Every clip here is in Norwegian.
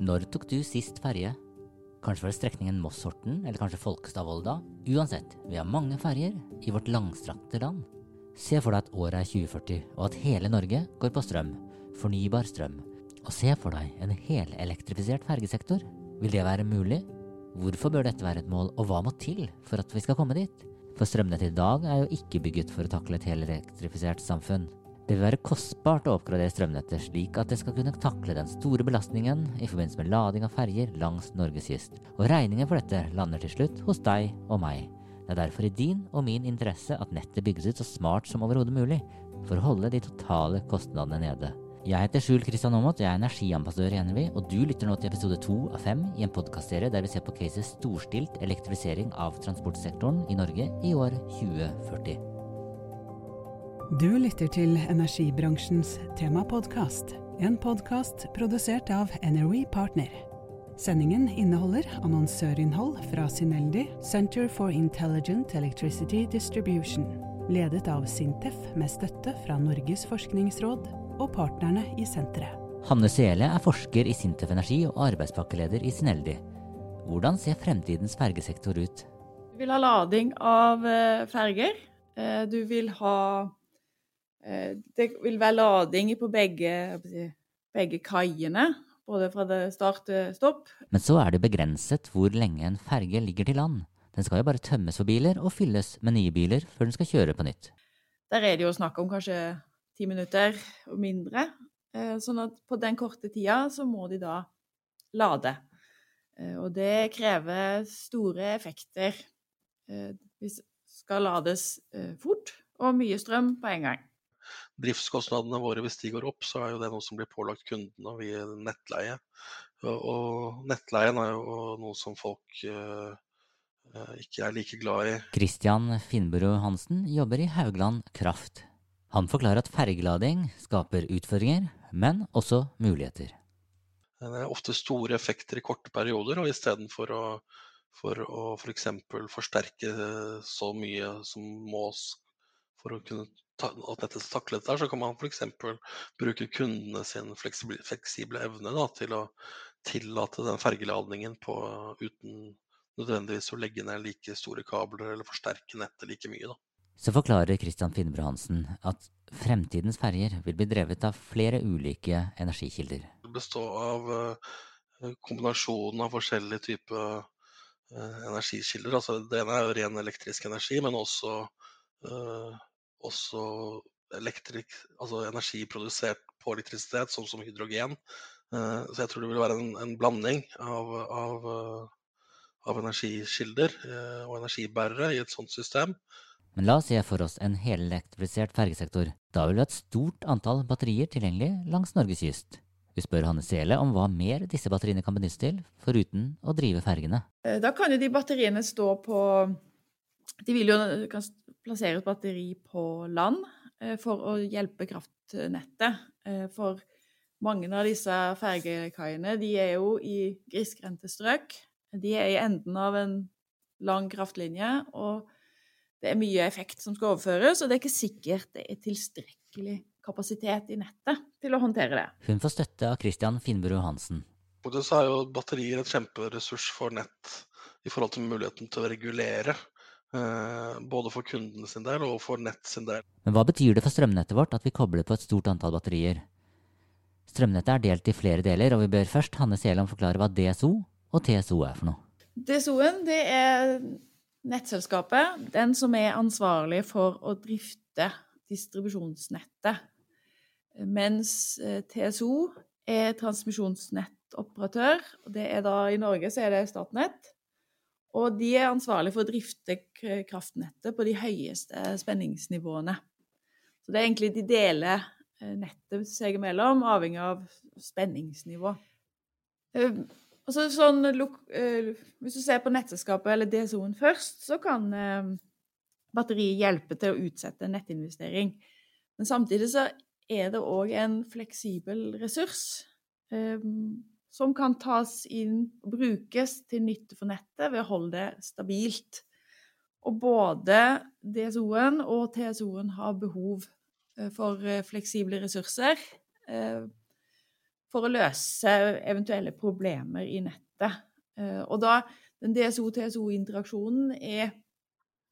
Når tok du sist ferje? Kanskje var det strekningen Moss-Horten, eller kanskje Folkestadvolda? Uansett, vi har mange ferjer i vårt langstrakte land. Se for deg at året er 2040, og at hele Norge går på strøm. Fornybar strøm. Og se for deg en helelektrifisert fergesektor. Vil det være mulig? Hvorfor bør dette være et mål, og hva må til for at vi skal komme dit? For strømnettet i dag er jo ikke bygget for å takle et helelektrifisert samfunn. Det vil være kostbart å oppgradere strømnettet slik at det skal kunne takle den store belastningen i forbindelse med lading av ferjer langs Norges kyst, og regningen for dette lander til slutt hos deg og meg. Det er derfor i din og min interesse at nettet bygges ut så smart som overhodet mulig, for å holde de totale kostnadene nede. Jeg heter Skjul Kristian Aamodt, jeg er energiambassadør i NRV, og du lytter nå til episode to av fem i en podkastserie der vi ser på caset storstilt elektrifisering av transportsektoren i Norge i år 2040. Du lytter til energibransjens temapodkast, en podkast produsert av NRE Partner. Sendingen inneholder annonsørinnhold fra Syneldi, Center for Intelligent Electricity Distribution, ledet av Sintef med støtte fra Norges forskningsråd og partnerne i senteret. Hanne Sele er forsker i Sintef Energi og arbeidspakkeleder i Sineldi. Hvordan ser fremtidens fergesektor ut? Du vil ha lading av eh, ferger. Eh, Du vil ha Det vil være lading på begge, begge kaiene. Både fra det start til stopp. Men så er det begrenset hvor lenge en ferge ligger til land. Den skal jo bare tømmes for biler og fylles med nye biler før den skal kjøre på nytt. Der er det jo snakk om kanskje ti minutter og mindre. Eh, Sånn at på den korte tida så må de da lade. Eh, Og det krever store effekter. Eh, Hvis skal lades eh, fort og mye strøm på en gang. Driftskostnadene våre, hvis de går opp, så er jo det noe som blir pålagt kundene via nettleie. Og, nettleien er jo noe som folk eh, eh, ikke er like glad i. Christian Finnbro Hansen jobber i Haugland Kraft. Han forklarer at fergelading skaper utfordringer, men også muligheter. Det er ofte store effekter i korte perioder, og istedenfor å for å f.eks. For forsterke så mye som må for å kunne ta, at dette taklet der, så kan man f.eks. bruke kundene sin fleksible, evne da, til å tillate den fergeladningen på, uten nødvendigvis å legge ned like store kabler eller forsterke nettet like mye. Da. Så forklarer Christian Finnbro Hansen at fremtidens ferger vil bli drevet av flere ulike energikilder. Det består av eh, kombinasjonen av forskjellige typer eh, energikilder. Altså, det ene er jo ren elektrisk energi, men også, eh, også elektrik, altså energi produsert på elektrisitet, sånn som hydrogen. Eh, så jeg tror det vil være en, en blanding av, av, eh, av energikilder eh, og energibærere i et sånt system. Men la oss se for oss en helelektrifisert fergesektor. Da vil vi ha et stort antall batterier tilgjengelig langs Norges kyst. Vi spør Hanne Sele om hva mer disse batteriene kan benyttes til, foruten å drive fergene. Eh, Da kan jo de batteriene stå på De vil jo plassere et batteri på land eh, for å hjelpe kraftnettet. Eh, For mange av disse fergekaiene de er jo i grisgrendte strøk. De er i enden av en lang kraftlinje, og det er mye effekt som skal overføres, og det er ikke sikkert det er tilstrekkelig kapasitet i nettet til å håndtere det. Hun får støtte av Christian Finnbro Hansen. Både så er jo batterier et kjemperessurs for nett i forhold til muligheten til å regulere. Eh, Både for kunden sin del og for nett sin del. Men hva betyr det for strømnettet vårt at vi kobler på et stort antall batterier? Strømnettet er delt i flere deler, og vi bør først Hanne Selom forklare hva DSO og TSO er for noe. DSO-en det er nettselskapet, den som er ansvarlig for å drifte distribusjonsnettet. Mens eh, TSO er transmisjonsnettoperatør. og det er da I Norge så er det Statnett. Og de er ansvarlig for å drifte kraftnettet på de høyeste spenningsnivåene. Så det er egentlig de deler eh, nettet seg imellom, avhengig av spenningsnivå. Eh, Altså, sånn, uh, hvis du ser på nettselskapet eller DSO-en først, så kan batteriet hjelpe til å utsette nettinvestering. Men samtidig så er det òg en fleksibel ressurs som kan tas inn og brukes til nytte for nettet ved å holde det stabilt. Og både DSO-en og TSO-en har behov for fleksible ressurser for å løse eventuelle problemer i nettet. Eh, og da den DSO-TSO-interaksjonen er,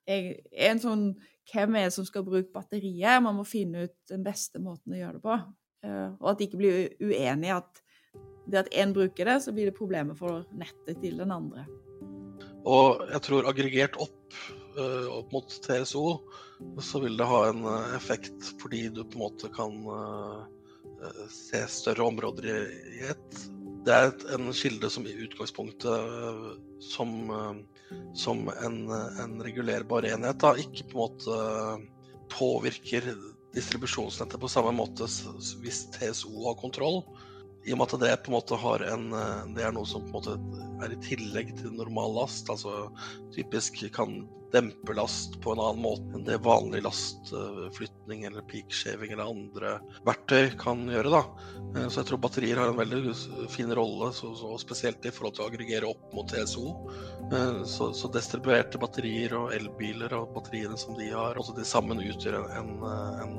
er, en sånn Hvem er det som skal bruke batteriet? Man må finne ut den beste måten å gjøre det på. Eh, og at de ikke blir uenige at det at én bruker det, så blir det problemer for nettet til den andre. Og jeg tror aggregert opp, eh, opp mot TSO, så vil det ha en effekt fordi du på en måte kan Eh, se større områder i ett. Det er en kilde som i utgangspunktet eh, som, eh, som en, en, regulerbar enhet da, ikke på en måte påvirker distribusjonsnettet på samme måte hvis TSO har kontroll. I og med at det på en måte har en Det er noe som på en måte er i tillegg til normal last. Altså typisk kan dempe last på en annen måte enn det vanlig lastflytning eller peakshaving eller andre verktøy kan gjøre. da. Eh, så jeg tror batterier har en veldig fin rolle, så, så spesielt i forhold til å aggregere opp mot TSO. Eh, så, så distribuerte batterier og elbiler og batteriene som de har, også de sammen utgjør en, en,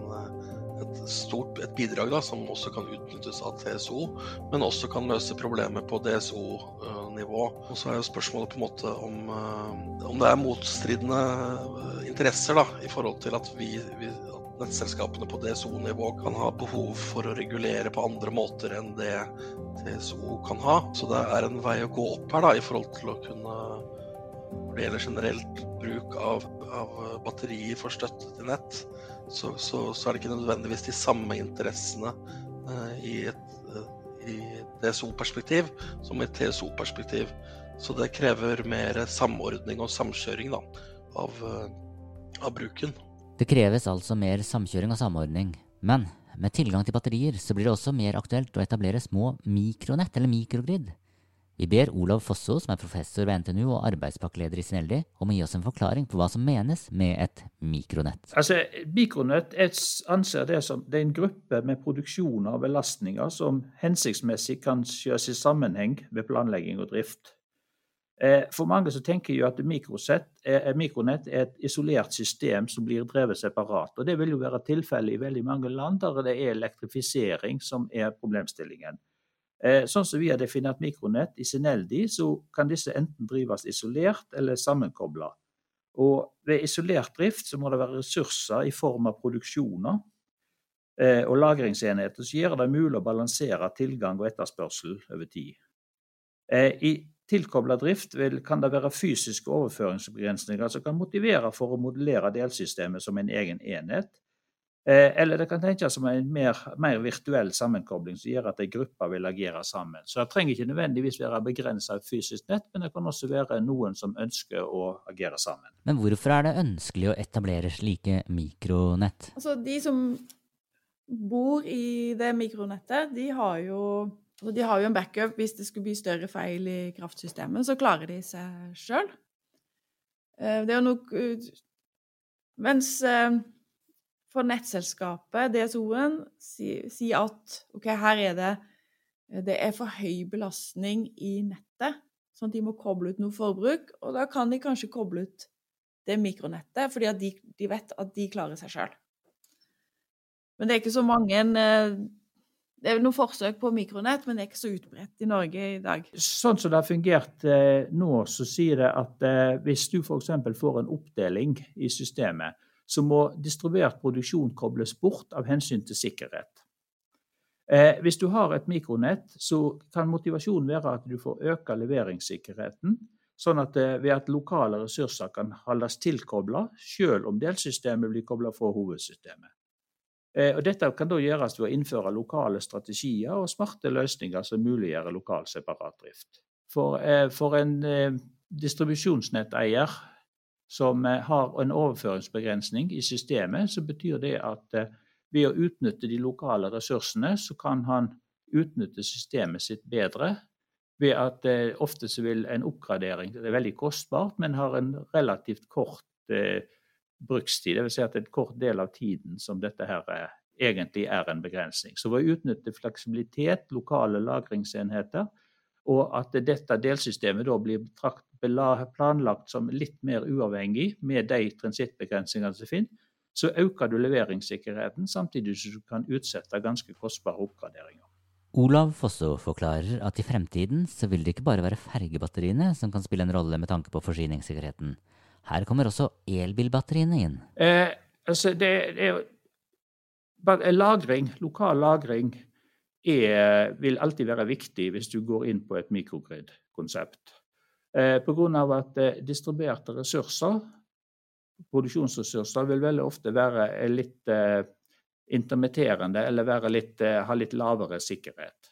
et stort et bidrag da, som også kan utnyttes av TSO, men også kan løse problemer på DSO-nivå. Og Så er jo spørsmålet på en måte om, om det er motstridende eh, interesser da, i forhold til at vi, vi nettselskapene på DSO-nivå kan ha behov for å regulere på andre måter enn det TSO kan ha. Så det er en vei å gå opp her da, i forhold til å kunne Når det gjelder generelt bruk av, av batterier for støtte til nett, så, så, så, er det ikke nødvendigvis de samme interessene uh, i et i DSO-perspektiv som i et TSO-perspektiv. Så det krever mer samordning og samkjøring da, av, eh, av, bruken. Det kreves altså mer samkjøring og samordning. Men med tilgang til batterier så blir det også mer aktuelt å etablere små mikronett, eller mikrogrid. Vi ber Olav Fosso, som er professor ved NTNU og arbeidspakkeleder i Sineldi, om å gi oss en forklaring på hva som menes med et mikronett. Altså, Mikronett anser det som det er en gruppe med produksjoner og belastninger som hensiktsmessig kan skjøres i sammenheng ved planlegging og drift. Eh, for mange så tenker jo at mikronett er et isolert system som blir drevet separat. og Det vil jo være tilfellet i veldig mange land der det er elektrifisering som er problemstillingen. Eh, sånn som vi har definert mikronett i Sineldi, så kan disse enten drives isolert eller sammenkobla. Og ved isolert drift så må det være ressurser i form av produksjoner eh, og lagringsenheter som gjør det mulig å balansere tilgang og etterspørsel over tid. I tilkobla drift vil, kan det være fysiske overføringsbegrensninger som kan motivere for å modellere delsystemet som en egen enhet. Eh, eller det kan tenkes som en mer, mer, virtuell sammenkobling som gjør at en gruppe vil agere sammen. Så det trenger ikke nødvendigvis være begrensa et fysisk nett, men det kan også være noen som ønsker å agere sammen. Men hvorfor er det ønskelig å etablere slike mikronett? Altså, De som bor i det mikronettet, de har jo de har jo en backup hvis det skulle bli større feil i kraftsystemet, så klarer de seg sjøl. Eh, det er jo nok eh, Mens for nettselskapet, DSO-en, sier at OK, her er det det er for høy belastning i nettet, sånn at de må koble ut noe forbruk. Og da kan de kanskje koble ut det mikronettet, fordi de, de, vet at de klarer seg sjøl. Men det er ikke så mange det er noen forsøk på mikronett, men det er ikke så utbredt i Norge i dag. Sånn som det har fungert eh, nå, så sier det at eh, hvis du f.eks. får en oppdeling i systemet, så må distribuert produksjon kobles bort av hensyn til sikkerhet. Eh, hvis du har et mikronett, så kan motivasjonen være at du får øke leveringssikkerheten. Sånn at eh, ved at lokale ressurser kan holdes tilkobla, selv om delsystemet blir kobla fra hovedsystemet. Eh, dette kan da gjøres ved å innføre lokale strategier og smarte løsninger som muliggjør lokal separatdrift. For, eh, for en eh, distribusjonsnetteier som har en overføringsbegrensning i systemet, så betyr det at ved å utnytte de lokale ressursene, så kan han utnytte systemet sitt bedre. ved at eh, ofte så vil en oppgradering Det er veldig kostbart, men har en relativt kort eh, brukstid. Dvs. Si at en kort del av tiden som dette her er, egentlig er en begrensning. Så ved å utnytte fleksibilitet, lokale lagringsenheter, og at dette delsystemet da blir planlagt som litt mer uavhengig med de transittbegrensningene som finnes, så øker du leveringssikkerheten, samtidig som du kan utsette ganske kostbare oppgraderinger. Olav Fosso forklarer at i fremtiden så vil det ikke bare være fergebatteriene som kan spille en rolle med tanke på forsyningssikkerheten. Her kommer også elbilbatteriene inn. Eh, altså det, det er, lagring, lokal lagring er, vil alltid være viktig hvis du går inn på et mikrogrid-konsept. Eh, Pga. at eh, distribuerte ressurser, produksjonsressurser, vil veldig ofte være litt eh, intermitterende eller litt, ha litt lavere sikkerhet.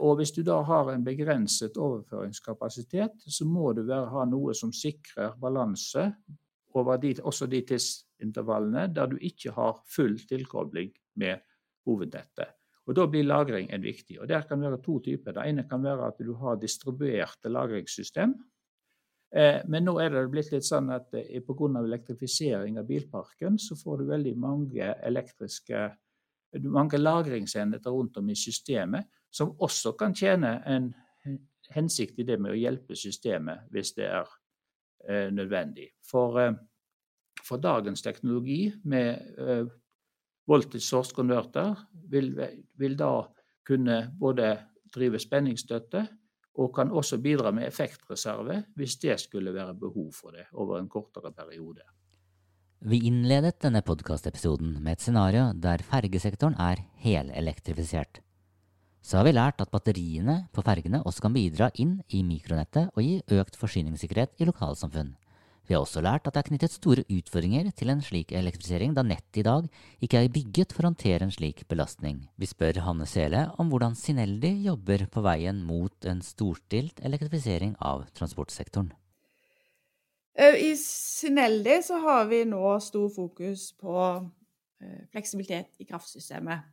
Og Hvis du da har en begrenset overføringskapasitet, så må du ha noe som sikrer balanse over de, også de tidsintervallene der du ikke har full tilkobling med hovednettet. Og Da blir lagring en viktig. og Der kan være to typer. Det ene kan være at du har distribuerte lagringssystem, Eh, men nå er det blitt litt sånn at eh, pga. elektrifisering av bilparken, så får du veldig mange elektriske mange lagringsenheter rundt om i systemet, som også kan tjene en hensikt i det med å hjelpe systemet hvis det er eh, nødvendig. For, for, dagens teknologi med voltage source converter vil, vil da kunne både drive spenningsstøtte og kan også bidra med effektreserve hvis det skulle være behov for det over en kortere periode. Vi innledet denne podkastepisoden med et scenario der fergesektoren er helelektrifisert. Så har vi lært at batteriene på fergene også kan bidra inn i mikronettet og gi økt forsyningssikkerhet i lokalsamfunn. Vi har også lært at det er knyttet store utfordringer til en slik elektrifisering, da nettet i dag ikke er bygget for å håndtere en slik belastning. Vi spør Hanne Sele om hvordan Sineldi jobber på veien mot en storstilt elektrifisering av transportsektoren. Eh, I Sineldi så har vi nå stor fokus på eh, fleksibilitet i kraftsystemet.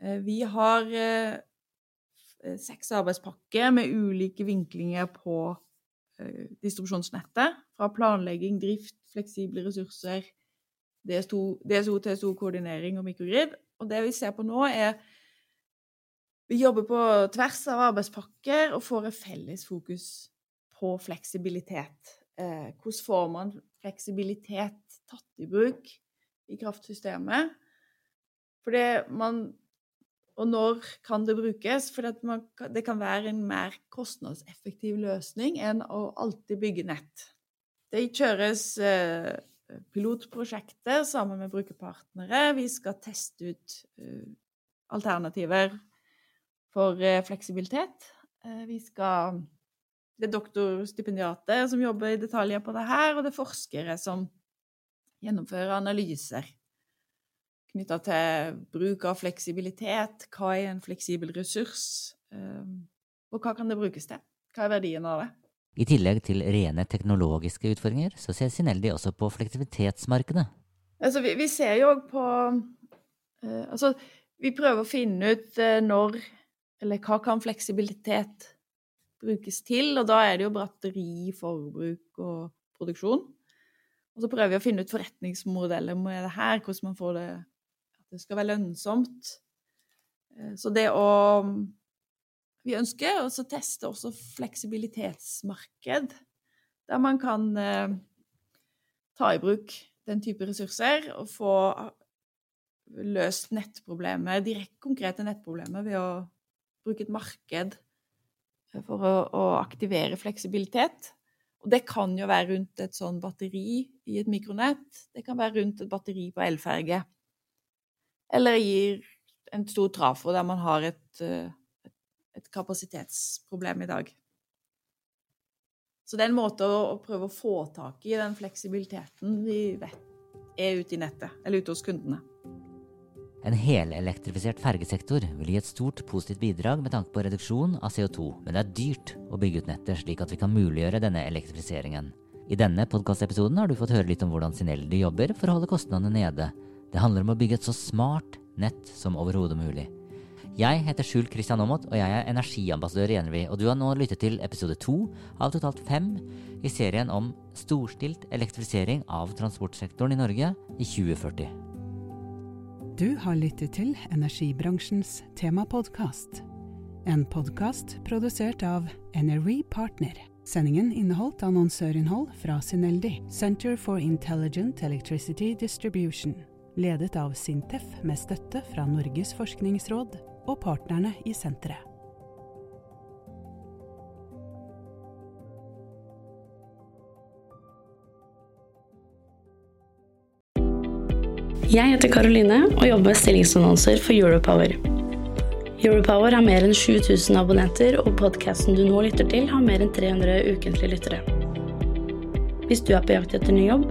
Eh, vi har seks arbeidspakker med ulike vinklinger på distribusjonsnettet. Fra planlegging, drift, fleksible ressurser, DSO, DSO TSO-koordinering og mikrogrid. Og det vi ser på nå, er Vi jobber på tvers av arbeidspakker og får et felles fokus på fleksibilitet. Eh, hvordan får man fleksibilitet tatt i bruk i kraftsystemet? For man og når kan det brukes? For det kan være en mer kostnadseffektiv løsning enn å alltid bygge nett. Det kjøres eh, pilotprosjekter sammen med brukerpartnere. Vi skal teste ut eh, alternativer for eh, fleksibilitet. Vi skal Det er doktorstipendiater som jobber i detaljer på det her, og det er forskere som gjennomfører analyser knytta til bruk av fleksibilitet. Hva er en fleksibel ressurs? Ehm, og hva kan det brukes til? Hva er verdien av det? I tillegg til rene teknologiske utfordringer, så ser Sineldi også på fleksibilitetsmarkedet. Altså, vi, vi ser jo òg på uh, Altså, vi prøver å finne ut uh, når Eller hva kan fleksibilitet brukes til? Og da er det jo bratteri, forbruk og produksjon. Og så prøver vi å finne ut forretningsmodeller med det her, hvordan man får det det skal være lønnsomt. Eh, så det å Vi ønsker å teste også fleksibilitetsmarked, der man kan eh, ta i bruk den type ressurser og få løst nettproblemer, direkte konkrete nettproblemer, ved å bruke et marked for å, å, aktivere fleksibilitet. Og det kan jo være rundt et sånn batteri i et mikronett. Det kan være rundt et batteri på elferge. Eller gir en stor trafo der man har et, eh, et kapasitetsproblem i dag. Så det er en måte å, prøve å få tak i den fleksibiliteten vi vet er ute i nettet, eller ute hos kundene. En helelektrifisert fergesektor vil gi et stort positivt bidrag med tanke på reduksjon av CO2, men det er dyrt å bygge ut nettet slik at vi kan muliggjøre denne elektrifiseringen. I denne podkastepisoden har du fått høre litt om hvordan Sineldi jobber for å holde kostnadene nede, det handler om å bygge et så smart nett som overhodet mulig. Jeg heter Skjul Kristian Aamodt, og jeg er energiambassadør i Energy. Og du har nå lyttet til episode to av totalt fem i serien om storstilt elektrifisering av transportsektoren i Norge i 2040. Du har lyttet til energibransjens temapodkast. En podkast produsert av Energy Partner. Sendingen inneholdt annonsørinnhold fra Sineldi, Center for Intelligent Electricity Distribution, ledet av Sintef med støtte fra Norges forskningsråd og partnerne i senteret. Jeg heter Karoline og jobber med stillingsannonser for Europower. Europower har mer enn 7000 abonnenter, og podkasten du nå lytter til, har mer enn 300 ukentlige lyttere. Hvis du er på jakt etter ny jobb,